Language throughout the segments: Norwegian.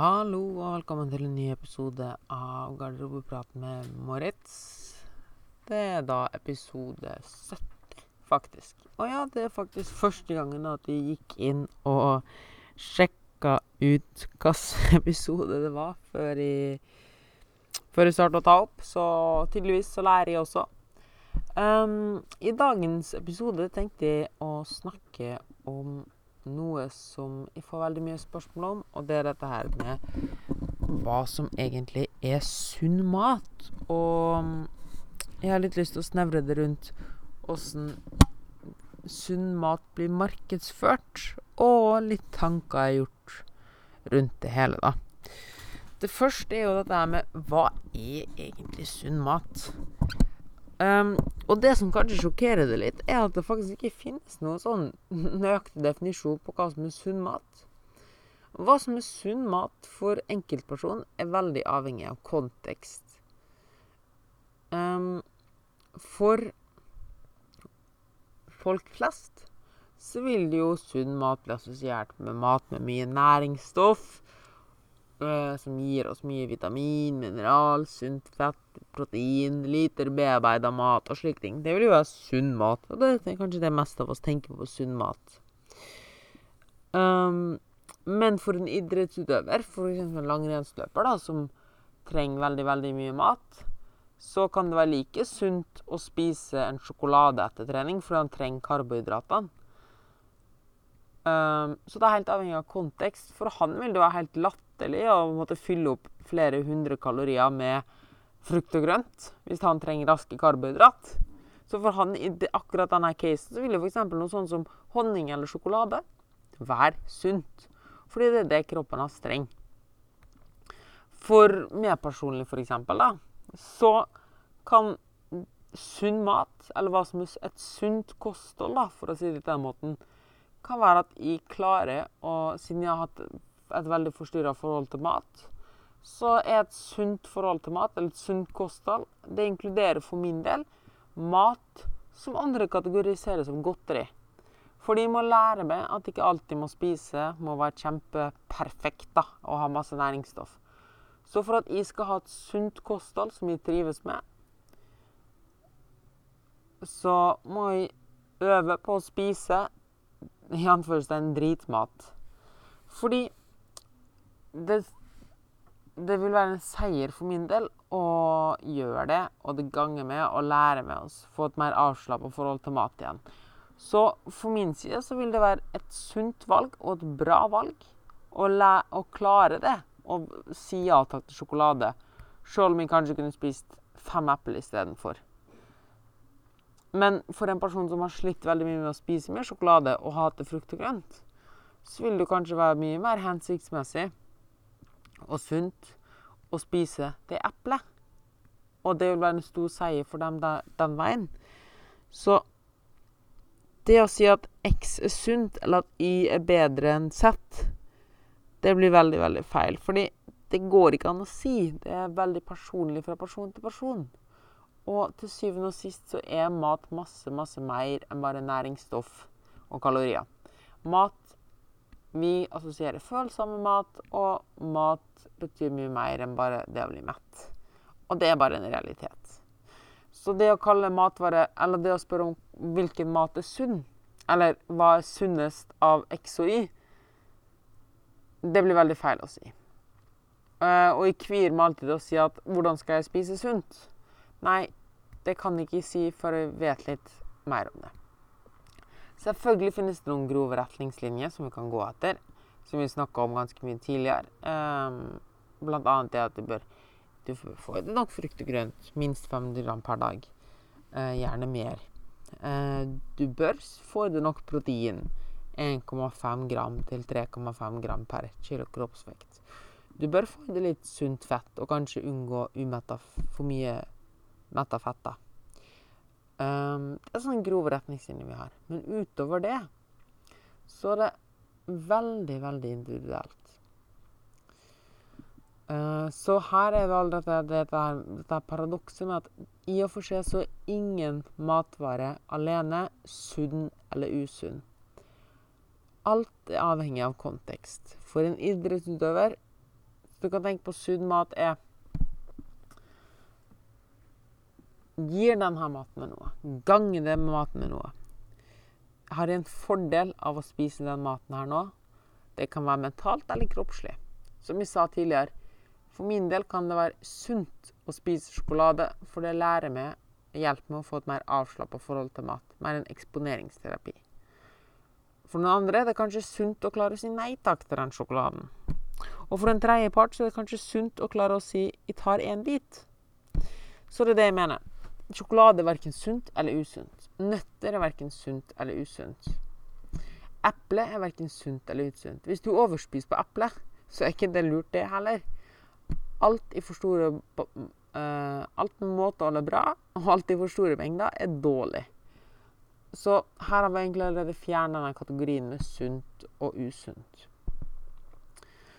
Hallo og velkommen til en ny episode av Garderobeprat med Moritz. Det er da episode 70, faktisk. Og ja, det er faktisk første gangen at vi gikk inn og sjekka ut hvilken episode det var før vi, før jeg starta å ta opp. Så tydeligvis så lærer jeg også. Um, I dagens episode tenkte jeg å snakke om noe som jeg får veldig mye spørsmål om, og det er dette her med hva som egentlig er sunn mat. Og jeg har litt lyst til å snevre det rundt åssen sunn mat blir markedsført, og litt tanker jeg har gjort rundt det hele, da. Det første er jo dette her med hva er egentlig sunn mat? Um, og det som kanskje sjokkerer det litt, er at det faktisk ikke finnes noen sånn nøyaktig definisjon på hva som er sunn mat. Hva som er sunn mat for enkeltperson, er veldig avhengig av kontekst. Um, for folk flest så vil jo sunn mat bli assosiert med mat med mye næringsstoff, som gir oss mye vitamin, mineral, sunt fett, protein, liter bearbeida mat og slike ting. Det vil jo være sunn mat. Og det er kanskje det meste av oss tenker på sunn mat. Um, men for en idrettsutøver, f.eks. en langrennsløper, da, som trenger veldig, veldig mye mat, så kan det være like sunt å spise en sjokolade etter trening, fordi han trenger karbohydratene. Um, så det er helt avhengig av kontekst. For han vil det være helt latterlig å måtte fylle opp flere hundre kalorier med frukt og grønt hvis han trenger raske karbohydrat. Så for han i akkurat denne casen så vil jo f.eks. noe sånt som honning eller sjokolade være sunt. Fordi det er det kroppen hans trenger. For meg personlig, eksempel, da, så kan sunn mat, eller hva som er et sunt kosthold, da, for å si det på den måten, kan være at jeg klarer å Siden jeg har hatt et veldig forstyrra forhold til mat, så er et sunt forhold til mat, eller et sunt kosthold, det inkluderer for min del mat som andre kategoriserer som godteri. For de må lære meg at ikke alt de må spise, må være kjempeperfekt da, og ha masse næringsstoff. Så for at jeg skal ha et sunt kosthold som jeg trives med, så må jeg øve på å spise i anførselstegn dritmat. Fordi det det vil være en seier for min del å gjøre det, og det ganger med å lære med oss, få et mer avslappa forhold til mat igjen. Så for min side så vil det være et sunt valg og et bra valg å, å klare det. Og si ja takk til sjokolade, sjøl om jeg kanskje kunne spist fem epler istedenfor. Men for en person som har slitt veldig mye med å spise mer sjokolade og hater frukt og grønt, så vil det kanskje være mye mer hensiktsmessig og sunt å spise det eplet. Og det vil være en stor seier for dem der, den veien. Så det å si at X er sunt, eller at Y er bedre enn Z, det blir veldig, veldig feil. Fordi det går ikke an å si. Det er veldig personlig fra person til person. Og til syvende og sist så er mat masse, masse mer enn bare næringsstoff og kalorier. Mat vi assosierer følelser med mat, og mat betyr mye mer enn bare det å bli mett. Og det er bare en realitet. Så det å kalle matvare, eller det å spørre om hvilken mat er sunn, eller hva er sunnest av X og Y, det blir veldig feil å si. Uh, og jeg kvir meg alltid til å si at 'hvordan skal jeg spise sunt'? Nei, det kan jeg ikke si før jeg vet litt mer om det. Selvfølgelig finnes det noen grove retningslinjer som vi kan gå etter, som vi snakka om ganske mye tidligere. Um, blant annet det at du bør du får nok frukt og grønt, minst 500 gram per dag. Uh, gjerne mer. Uh, du bør få i deg nok protein. 1,5 gram til 3,5 gram per kilo kroppsvekt. Du bør få i deg litt sunt fett, og kanskje unngå umetta for mye metta fett. da. Um, det er sånne grove retningslinjer vi har. Men utover det så er det veldig, veldig individuelt. Uh, så her er det all dette, dette, paradokset med at i og for seg så er ingen matvare alene sunn eller usunn. Alt er avhengig av kontekst. For en idrettsutøver Så du kan tenke på sunn mat er Gir denne maten med noe? Ganger det med maten med noe? Har jeg en fordel av å spise den maten her nå? Det kan være mentalt eller kroppslig. Som vi sa tidligere, for min del kan det være sunt å spise sjokolade, for det lærer meg hjelper meg å få et mer avslappa forhold til mat. Mer en eksponeringsterapi. For noen andre er det kanskje sunt å klare å si nei takk til den sjokoladen. Og for en tredjepart så er det kanskje sunt å klare å si 'jeg tar en bit'. Så det er det jeg mener. Sjokolade er verken sunt eller usunt. Nøtter er verken sunt eller usunt. Eple er verken sunt eller usunt. Hvis du overspiser på eple, så er ikke det lurt, det heller. Alt i for store uh, Alt med måte å holde bra, og alt i for store mengder, er dårlig. Så her har vi egentlig allerede fjerna denne kategorien med sunt og usunt.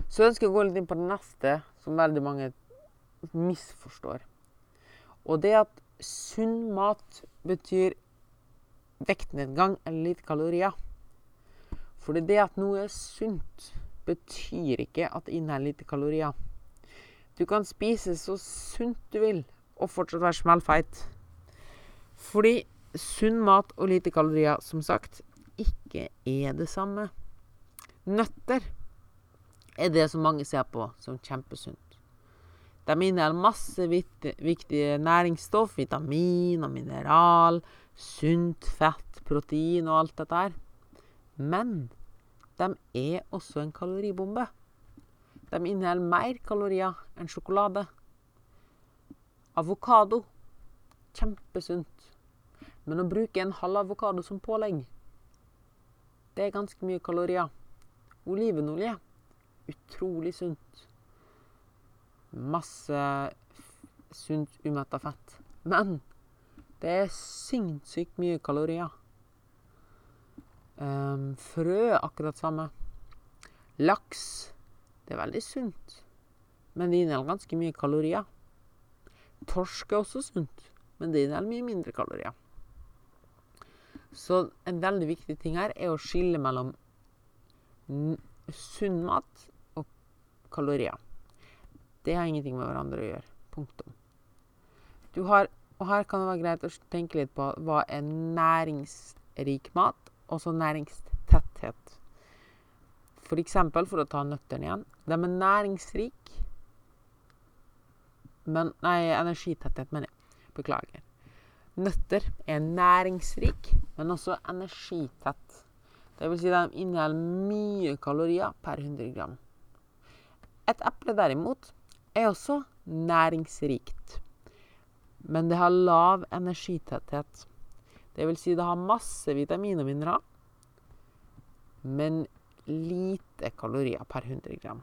Så jeg ønsker å gå litt inn på det neste, som veldig mange misforstår. Og det at sunn mat betyr vektnedgang eller lite kalorier. Fordi det at noe er sunt, betyr ikke at det inneholder lite kalorier. Du kan spise så sunt du vil og fortsatt være smellfeit. Fordi sunn mat og lite kalorier, som sagt, ikke er det samme. Nøtter er det som mange ser på som kjempesunt. De inneholder masse viktige næringsstoff, vitamin og mineral, sunt fett, protein og alt dette her. Men de er også en kaloribombe. De inneholder mer kalorier enn sjokolade. Avokado kjempesunt. Men å bruke en halv avokado som pålegg, det er ganske mye kalorier. Olivenolje utrolig sunt. Masse sunt umetta fett. Men det er sinnssykt mye kalorier. Um, frø akkurat samme. Laks det er veldig sunt, men det inneholder ganske mye kalorier. Torsk er også sunt, men det inneholder mye mindre kalorier. Så en veldig viktig ting her er å skille mellom sunn mat og kalorier. Det har ingenting med hverandre å gjøre. Punktum. Har, og her kan det være greit å tenke litt på hva er næringsrik mat, og så næringstetthet. For eksempel, for å ta nøttene igjen. De er næringsrike men, Nei, energitetthet, mener jeg. Beklager. Nøtter er næringsrik, men også energitett. Det vil si de inneholder mye kalorier per 100 gram. Et eple derimot er også næringsrikt, men det har lav energitetthet. Det vil si det har masse vitaminer og mineraler, men lite kalorier per 100 gram.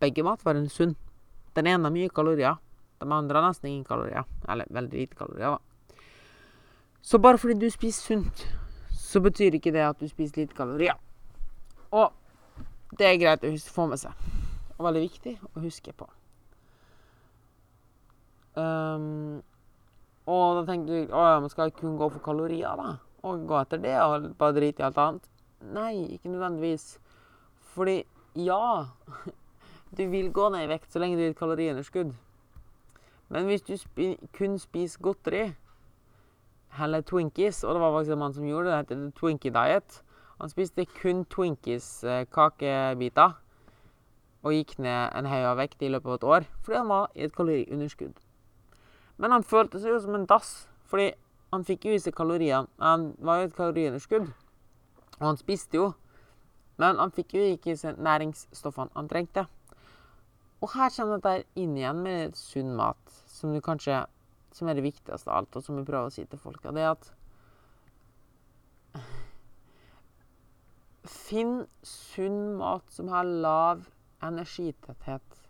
Begge matvarene er sunne. Den ene har mye kalorier, de andre har nesten ingen kalorier. Eller veldig lite kalorier, da. Så bare fordi du spiser sunt, så betyr ikke det at du spiser lite kalorier. Og det er greit å få med seg. Og veldig viktig å huske på. Um, og da tenkte du å ja, men skal kun gå for kalorier, da? Og gå etter det og bare drite i alt annet? Nei, ikke nødvendigvis. Fordi ja Du vil gå ned i vekt så lenge du har et kaloriunderskudd. Men hvis du spi kun spiser godteri, heller Twinkies Og det var faktisk en mann som gjorde det. Det heter Twinkie Diet. Han spiste kun Twinkies-kakebiter. Og gikk ned en av vekt i løpet av et år fordi han var i et kaloriunderskudd. Men han følte seg jo som en dass, fordi han fikk jo i seg kaloriene. Han var jo i et kaloriunderskudd, og han spiste jo. Men han fikk jo ikke i seg næringsstoffene han trengte. Og her kommer dette inn igjen med sunn mat, som kanskje som er det viktigste av alt, og som vi prøver å si til folk. Det er at Finn sunn mat som har lav energitetthet.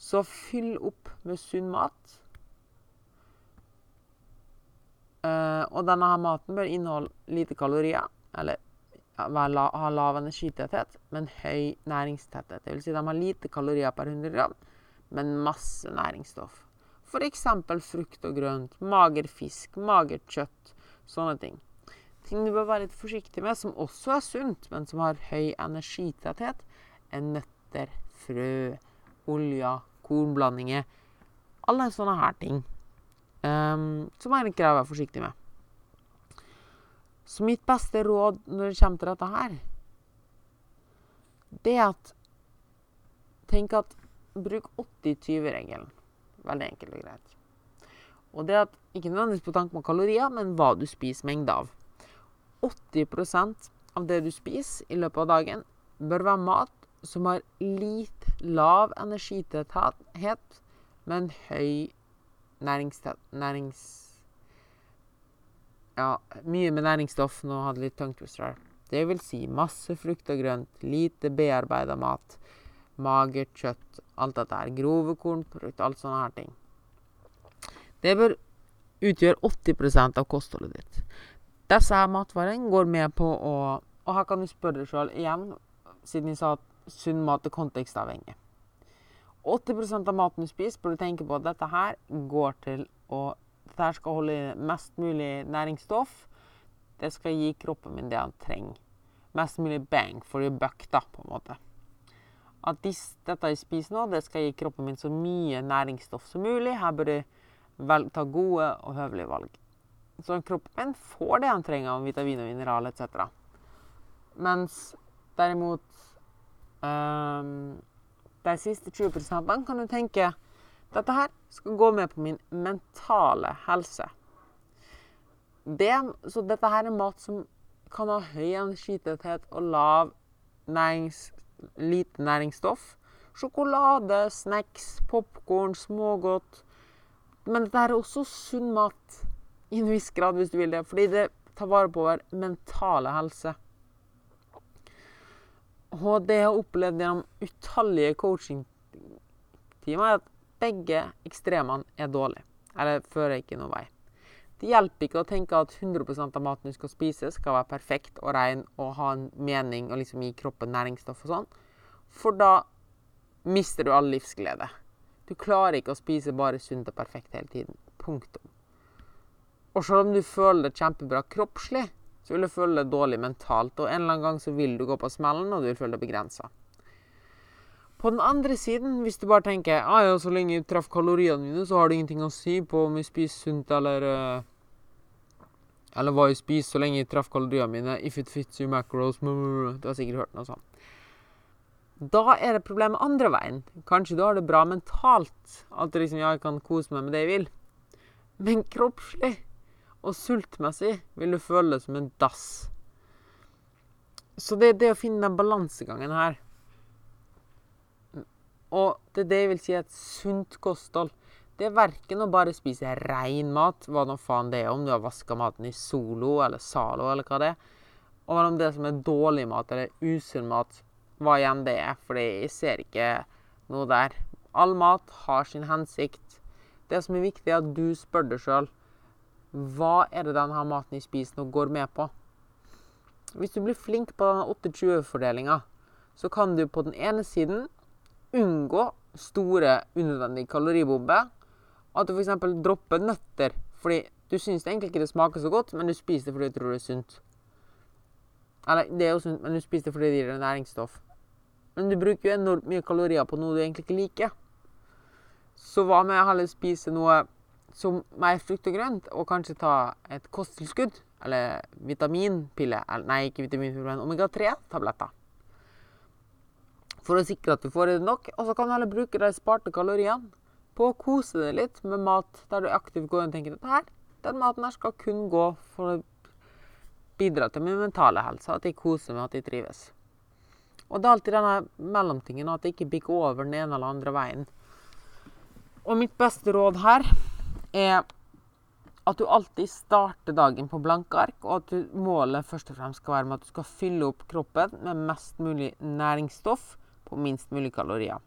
Så fyll opp med sunn mat. Uh, og denne her maten bør inneholde lite kalorier, eller ha lav energitetthet, men høy næringstetthet. Det vil si de har lite kalorier per 100 gram, men masse næringsstoff. F.eks. frukt og grønt, mager fisk, magert kjøtt, sånne ting. Ting du bør være litt forsiktig med, som også er sunt, men som har høy energitetthet, er nøtter, frø, olja, kornblandinger. Alle sånne her ting. Um, som jeg å være forsiktig med. Så mitt beste råd når det kommer til dette her, det er at Tenk at bruk 80-20-regelen. Veldig enkelt og greit. Og det at ikke nødvendigvis på tanke med kalorier, men hva du spiser mengde av. 80% av det du spiser i løpet av dagen, bør være mat som har lite lav energitetthet, men høy næringstett... Nærings... Ja, mye med næringsstoff. Nå hadde litt tungtwister. Det vil si masse frukt og grønt, lite bearbeida mat, magert kjøtt, alt dette her. Grove kornprodukt, alt sånne her ting. Det bør utgjøre 80% av kostholdet ditt. Disse her matvarene går med på å Og her kan du spørre deg sjøl igjen, siden jeg sa at sunn mat er kontekstavhengig. 80% av maten du spiser, bør du tenke på at dette her går til å Dette her skal holde mest mulig næringsstoff. Det skal gi kroppen min det han trenger. Mest mulig bang for your buck, da, på en måte. At dette jeg spiser nå, det skal gi kroppen min så mye næringsstoff som mulig. Her bør du ta gode og høvelige valg. Så kroppen min får det han trenger av vitamin og mineral etc. Mens derimot De siste 20 kan du tenke dette her skal gå med på min mentale helse. Det, så dette her er mat som kan ha høy energitetthet og lav nærings, lite næringsstoff. Sjokolade, snacks, popkorn, smågodt men dette er også sunn mat i en viss grad, hvis du vil det. Fordi det tar vare på vår mentale helse. Og det jeg har opplevd gjennom utallige coachingtimer, er at begge ekstremene er dårlige. Eller fører ikke noen vei. Det hjelper ikke å tenke at 100% av maten du skal spise, skal være perfekt og ren og ha en mening og liksom gi kroppen næringsstoff og sånn. For da mister du all livsglede. Du klarer ikke å spise bare sunt og perfekt hele tiden. Punktum. Og selv om du føler det kjempebra kroppslig, så vil du føle deg dårlig mentalt. Og en eller annen gang så vil du gå på smellen, og du vil føle deg begrensa. På den andre siden, hvis du bare tenker ah, ja, så lenge jeg traff kaloriene mine, så har det ingenting å si på om jeg spiser sunt eller uh, Eller hva jeg spiser, så lenge jeg traff kaloriene mine. If it fits you macros Du har sikkert hørt noe sånt. Da er det problemet andre veien. Kanskje du har det bra mentalt. At liksom, ja, jeg kan kose meg med det jeg vil. Men kroppslig og sultmessig vil du føle deg som en dass. Så det er det å finne den balansegangen her. Og det er det jeg vil si er et sunt kosthold. Det er verken å bare spise rein mat, hva nå faen det er, om du har vaska maten i Solo eller Zalo eller hva det er, og om det som er dårlig mat eller usunn mat hva igjen det er, fordi jeg ser ikke noe der. All mat har sin hensikt. Det som er viktig, er at du spør deg sjøl hva er det denne maten jeg spiser nå, går med på. Hvis du blir flink på denne 8-20-fordelinga, så kan du på den ene siden unngå store unødvendige kaloribomber. At du f.eks. dropper nøtter fordi du syns egentlig ikke det smaker så godt, men du spiser det fordi du tror det er sunt. Eller det er jo sunt, men du spiser det fordi det gir deg næringsstoff. Men du bruker jo enormt mye kalorier på noe du egentlig ikke liker. Så hva med å heller spise noe som mer frukt og grønt, og kanskje ta et kosttilskudd? Eller vitaminpille. Nei, ikke vitaminpille, men omega-3-tabletter. For å sikre at du får i deg nok. Og så kan du heller bruke de sparte kaloriene på å kose deg litt med mat der du aktivt går og tenker at her, den maten her skal kun gå for å bidra til min mentale helse. At jeg koser meg, at jeg trives. Og det er alltid denne mellomtingen, at det ikke bikker over den ene eller andre veien. Og mitt beste råd her er at du alltid starter dagen på blanke ark, og at du, målet først og fremst skal være med at du skal fylle opp kroppen med mest mulig næringsstoff på minst mulig kalorier.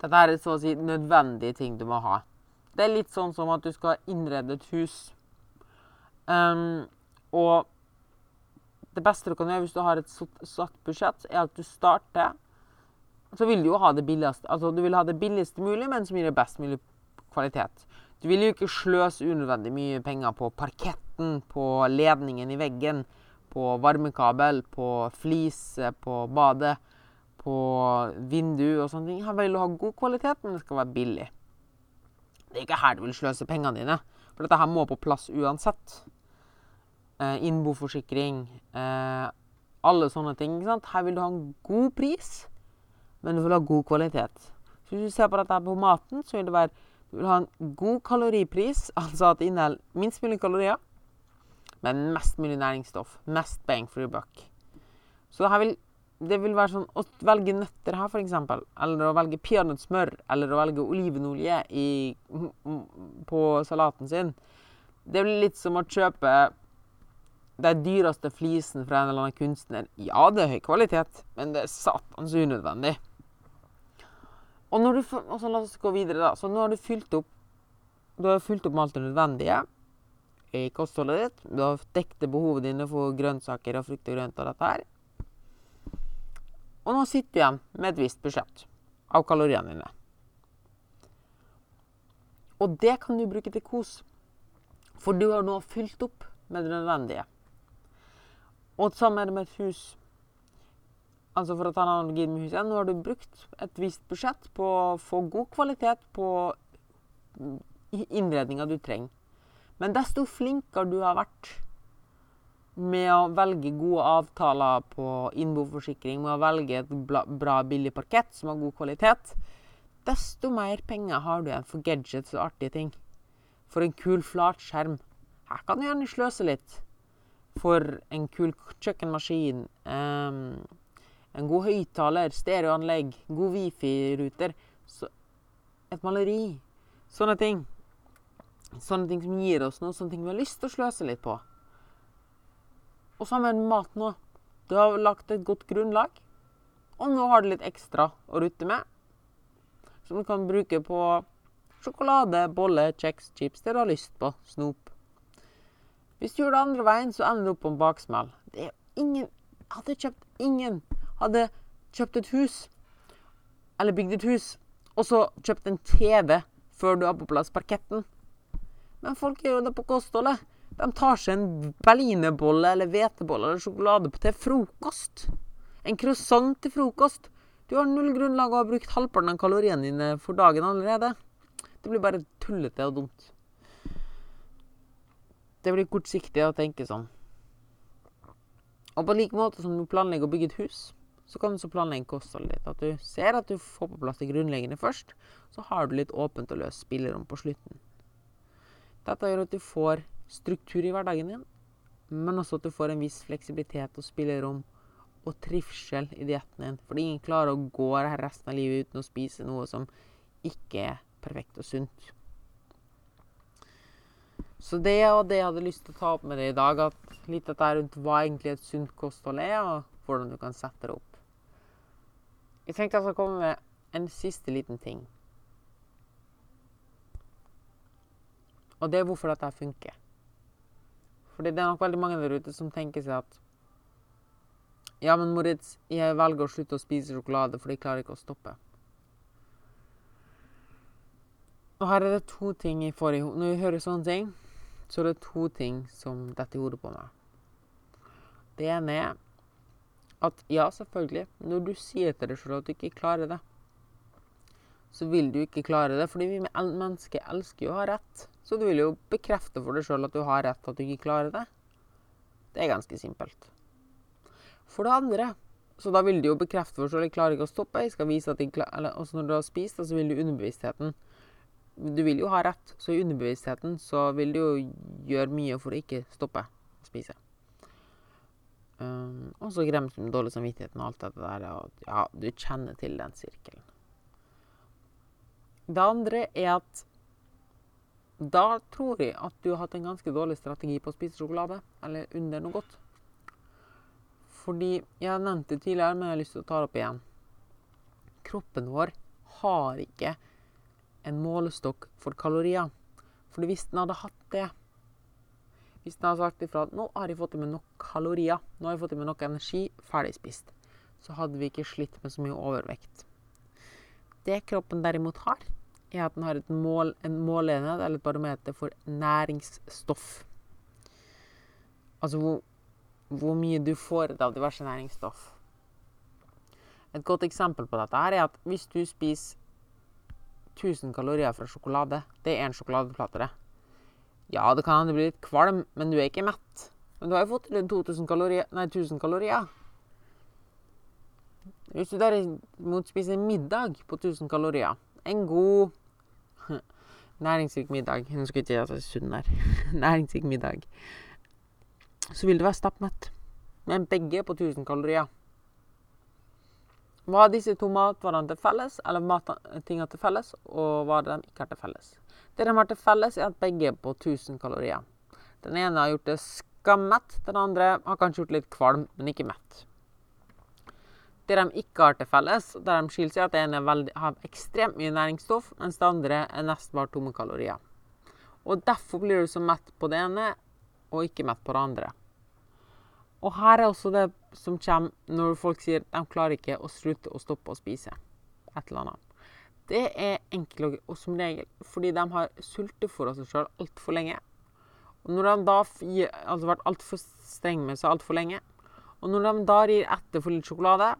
Dette er så å si nødvendige ting du må ha. Det er litt sånn som at du skal innrede et hus. Um, og det beste du kan gjøre hvis du har et satt budsjett, er at du starter Så vil du jo ha det billigste Altså du vil ha det billigste mulig, men som gir det best mulig kvalitet. Du vil jo ikke sløse unødvendig mye penger på parketten, på ledningen i veggen, på varmekabel, på flise, på badet, på vindu og sånne ting. Her vil du ha god kvalitet, men det skal være billig. Det er ikke her du vil sløse pengene dine, for dette her må på plass uansett. Eh, innboforsikring, eh, alle sånne ting. ikke sant? Her vil du ha en god pris, men du vil ha god kvalitet. Så hvis du ser på dette her på maten, så vil det være du vil ha en god kaloripris, altså at det inneholder minst mulig kalorier, men mest mulig næringsstoff. Mest bang for your buck. Så det, vil, det vil være sånn å velge nøtter her, f.eks., eller å velge peanøttsmør, eller å velge olivenolje i, på salaten sin. Det blir litt som å kjøpe den dyreste flisen fra en eller annen kunstner. Ja, det er høy kvalitet, men det er satans unødvendig. Og du, altså La oss gå videre, da. Så nå har du fylt opp Du har fylt opp med alt det nødvendige i kostholdet ditt. Du har dekket behovet dine for grønnsaker og frukt og grønt og dette her. Og nå sitter du igjen med et visst budsjett av kaloriene dine. Og det kan du bruke til kos, for du har nå fylt opp med det nødvendige. Og samme er det med et hus. Altså For å ta en analogi med huset, nå har du brukt et visst budsjett på å få god kvalitet på innredninga du trenger. Men desto flinkere du har vært med å velge gode avtaler på innboforsikring, med å velge et bra, billig parkett som har god kvalitet, desto mer penger har du igjen for gadgets og artige ting. For en kul flatskjerm. Her kan du gjerne sløse litt. For en kul kjøkkenmaskin. Um, en god høyttaler, stereoanlegg, god wifi-ruter. Et maleri. Sånne ting. Sånne ting som gir oss noe, sånne ting vi har lyst til å sløse litt på. Og sammen med mat nå. Du har lagt et godt grunnlag, og nå har du litt ekstra å rutte med. Som du kan bruke på sjokolade, bolle, kjeks, chips, det du har lyst på. Snop. Hvis du gjør det andre veien, så ender du opp på en baksmell. Det er ingen Jeg Hadde kjøpt ingen hadde kjøpt et hus, eller bygd et hus, og så kjøpt en TV før du har på plass parketten. Men folk gjør jo det på kostholdet. De tar seg en berlinerbolle eller hvetebolle eller sjokolade til frokost. En croissant til frokost. Du har null grunnlag og har brukt halvparten av kaloriene dine for dagen allerede. Det blir bare tullete og dumt. Det blir kortsiktig å tenke sånn. Og på like måte som du planlegger å bygge et hus, så kan du så planlegge kostholdet ditt. At du ser at du får på plass det grunnleggende først, så har du litt åpent og løst spillerom på slutten. Dette gjør at du får struktur i hverdagen din, men også at du får en viss fleksibilitet og spillerom og trivsel i dietten din. Fordi ingen klarer å gå resten av livet uten å spise noe som ikke er perfekt og sunt. Så det og det jeg hadde lyst til å ta opp med deg i dag, at litt dette rundt hva egentlig et sunt kosthold er, og hvordan du kan sette det opp. Jeg tenkte jeg skulle komme med en siste liten ting. Og det er hvorfor dette funker. Fordi det er nok veldig mange der ute som tenker seg at Ja, men Moritz, jeg velger å slutte å spise sjokolade, for jeg klarer ikke å stoppe. Og her er det to ting jeg får i hodet. Når jeg hører sånne ting, så er det to ting som detter i hodet på meg. Det ene er at ja, selvfølgelig, når du sier til deg selv at du ikke klarer det, så vil du ikke klare det. Fordi vi mennesker elsker jo å ha rett. Så du vil jo bekrefte for deg sjøl at du har rett, at du ikke klarer det. Det er ganske simpelt. For det andre så da vil du jo bekrefte for deg sjøl at du klarer ikke å stoppe. Jeg skal vise at jeg klarer, også når du har spist, så vil du underbevisstheten Du vil jo ha rett, så i underbevisstheten så vil du jo gjøre mye for å ikke stoppe å spise. Um, og så gremt med dårlig samvittighet og alt dette der. Og ja, du kjenner til den sirkelen. Det andre er at da tror jeg at du har hatt en ganske dårlig strategi på å spise sjokolade, eller under noe godt. Fordi Jeg har nevnt det tidligere, men jeg har lyst til å ta det opp igjen. Kroppen vår har ikke en målestokk for kalorier. Fordi hvis den hadde hatt det, hvis den har sagt ifra at nå har jeg fått i meg nok kalorier, nå har jeg fått i meg nok energi, ferdig spist, så hadde vi ikke slitt med så mye overvekt. Det kroppen derimot har, er at den har mål, en måleenhet, eller et barometer, for næringsstoff. Altså hvor, hvor mye du får av diverse næringsstoff. Et godt eksempel på dette her er at hvis du spiser 1000 kalorier fra sjokolade Det er én sjokoladeplate, det. Ja, det kan hende du blir litt kvalm, men du er ikke mett. Men du har jo fått rundt 2000 kalorier, nei, 1000 kalorier. Hvis du derimot spiser middag på 1000 kalorier, en god næringsrik middag Nå skal ikke jeg si sunn her. næringsrik middag. Så vil du være stappmett. Men begge på 1000 kalorier. Hva har disse to matvarene til felles, eller tingene til felles, og hva de ikke har til felles? Det de har til felles, er at begge er på 1000 kalorier. Den ene har gjort det skammett, den andre har kanskje gjort litt kvalm, men ikke mett. Det de ikke har til felles, der de skiller seg, at det ene har ekstremt mye næringsstoff, mens det andre er nesten bare tomme kalorier. Og Derfor blir du så mett på det ene, og ikke mett på det andre. Og her er også det som kommer når folk sier de klarer ikke å slutte å stoppe å spise et eller annet. Det er enkelt og som regel fordi de har sultefôra seg sjøl altfor lenge. Og når de da har altså vært altfor strenge med seg altfor lenge, og når de da gir etter for litt sjokolade,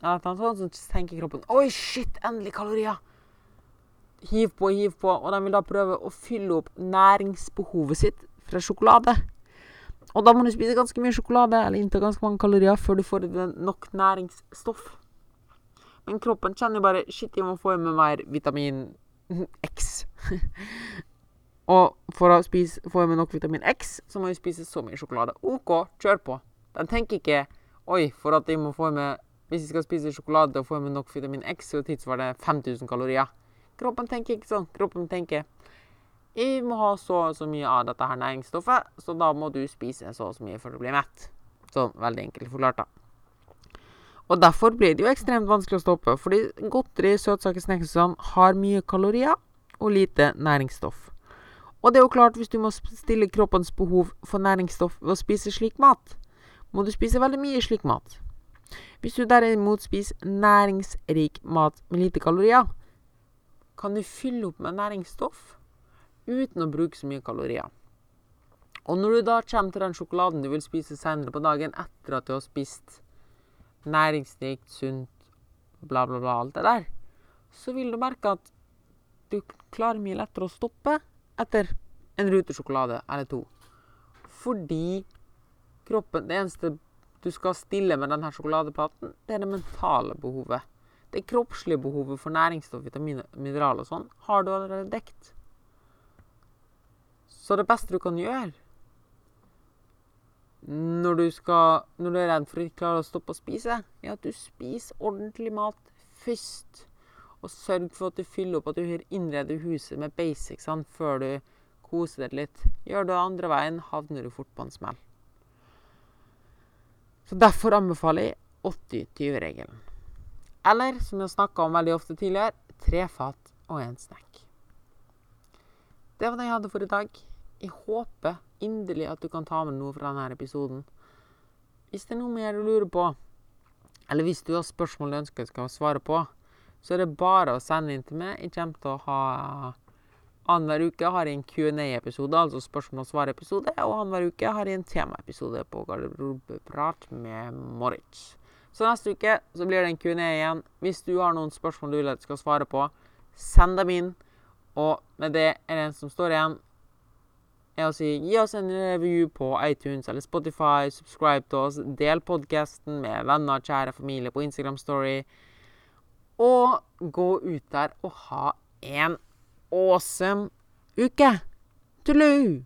sånn, så tenker kroppen Oi, shit, endelig kalorier! Hiv på, hiv på. Og de vil da prøve å fylle opp næringsbehovet sitt fra sjokolade. Og da må du spise ganske mye sjokolade eller innta ganske mange kalorier før du får nok næringsstoff. Men kroppen kjenner jo bare Shit, jeg må få i meg mer vitamin X. og for å spise, få i meg nok vitamin X, så må jeg spise så mye sjokolade. OK, kjør på. Den tenker ikke Oi, for at jeg må få i meg Hvis jeg skal spise sjokolade og få i meg nok vitamin X, så tilsvarer det 5000 kalorier. Kroppen tenker ikke sånn. Kroppen tenker jeg må ha så og så mye av dette her næringsstoffet, så da må du spise så og så mye for å bli mett. Sånn veldig enkelt forklart, da. Og derfor blir det jo ekstremt vanskelig å stoppe, fordi godteri, søtsaker, og sånn har mye kalorier og lite næringsstoff. Og det er jo klart, hvis du må stille kroppens behov for næringsstoff ved å spise slik mat, må du spise veldig mye slik mat. Hvis du derimot spiser næringsrik mat med lite kalorier, kan du fylle opp med næringsstoff uten å bruke så mye kalorier. Og når du da kommer til den sjokoladen du vil spise senere på dagen etter at du har spist næringsrikt, sunt, bla, bla, bla, alt det der, så vil du merke at du klarer mye lettere å stoppe etter en rute sjokolade eller to. Fordi kroppen Det eneste du skal stille med denne sjokoladeplaten, det er det mentale behovet. Det kroppslige behovet for næringsstoff, vitaminer, mineraler og sånn har du allerede dekt. Så det beste du kan gjøre når du, skal, når du er redd for å ikke klare å stoppe å spise, er at du spiser ordentlig mat først. Og sørg for at du fyller opp at du innreder huset med basicsene før du koser deg litt. Gjør du det andre veien, havner du fort på en smell. Så Derfor anbefaler jeg 80-20-regelen. Eller, som jeg har snakka om veldig ofte tidligere, tre fat og én snack. Det var det jeg hadde for i dag. Jeg håper inderlig at du kan ta med noe fra denne episoden. Hvis det er noe mer du lurer på, eller hvis du har spørsmål du ønsker jeg skal svare på, så er det bare å sende inn til meg. Jeg kommer til å ha Annenhver uke har jeg en Q&A-episode, altså spørsmål og svar-episode. Og annenhver uke har jeg en temaepisode på Garderobeprat med Moritz. Så neste uke så blir det en Q&A igjen. Hvis du har noen spørsmål du vil at jeg skal svare på, send dem inn. Og med det er det en som står igjen er å si gi oss en review på iTunes eller Spotify, subscribe til oss, del podkasten med venner, kjære, familie på Instagram Story, og gå ut der og ha en awesome uke. Tullu!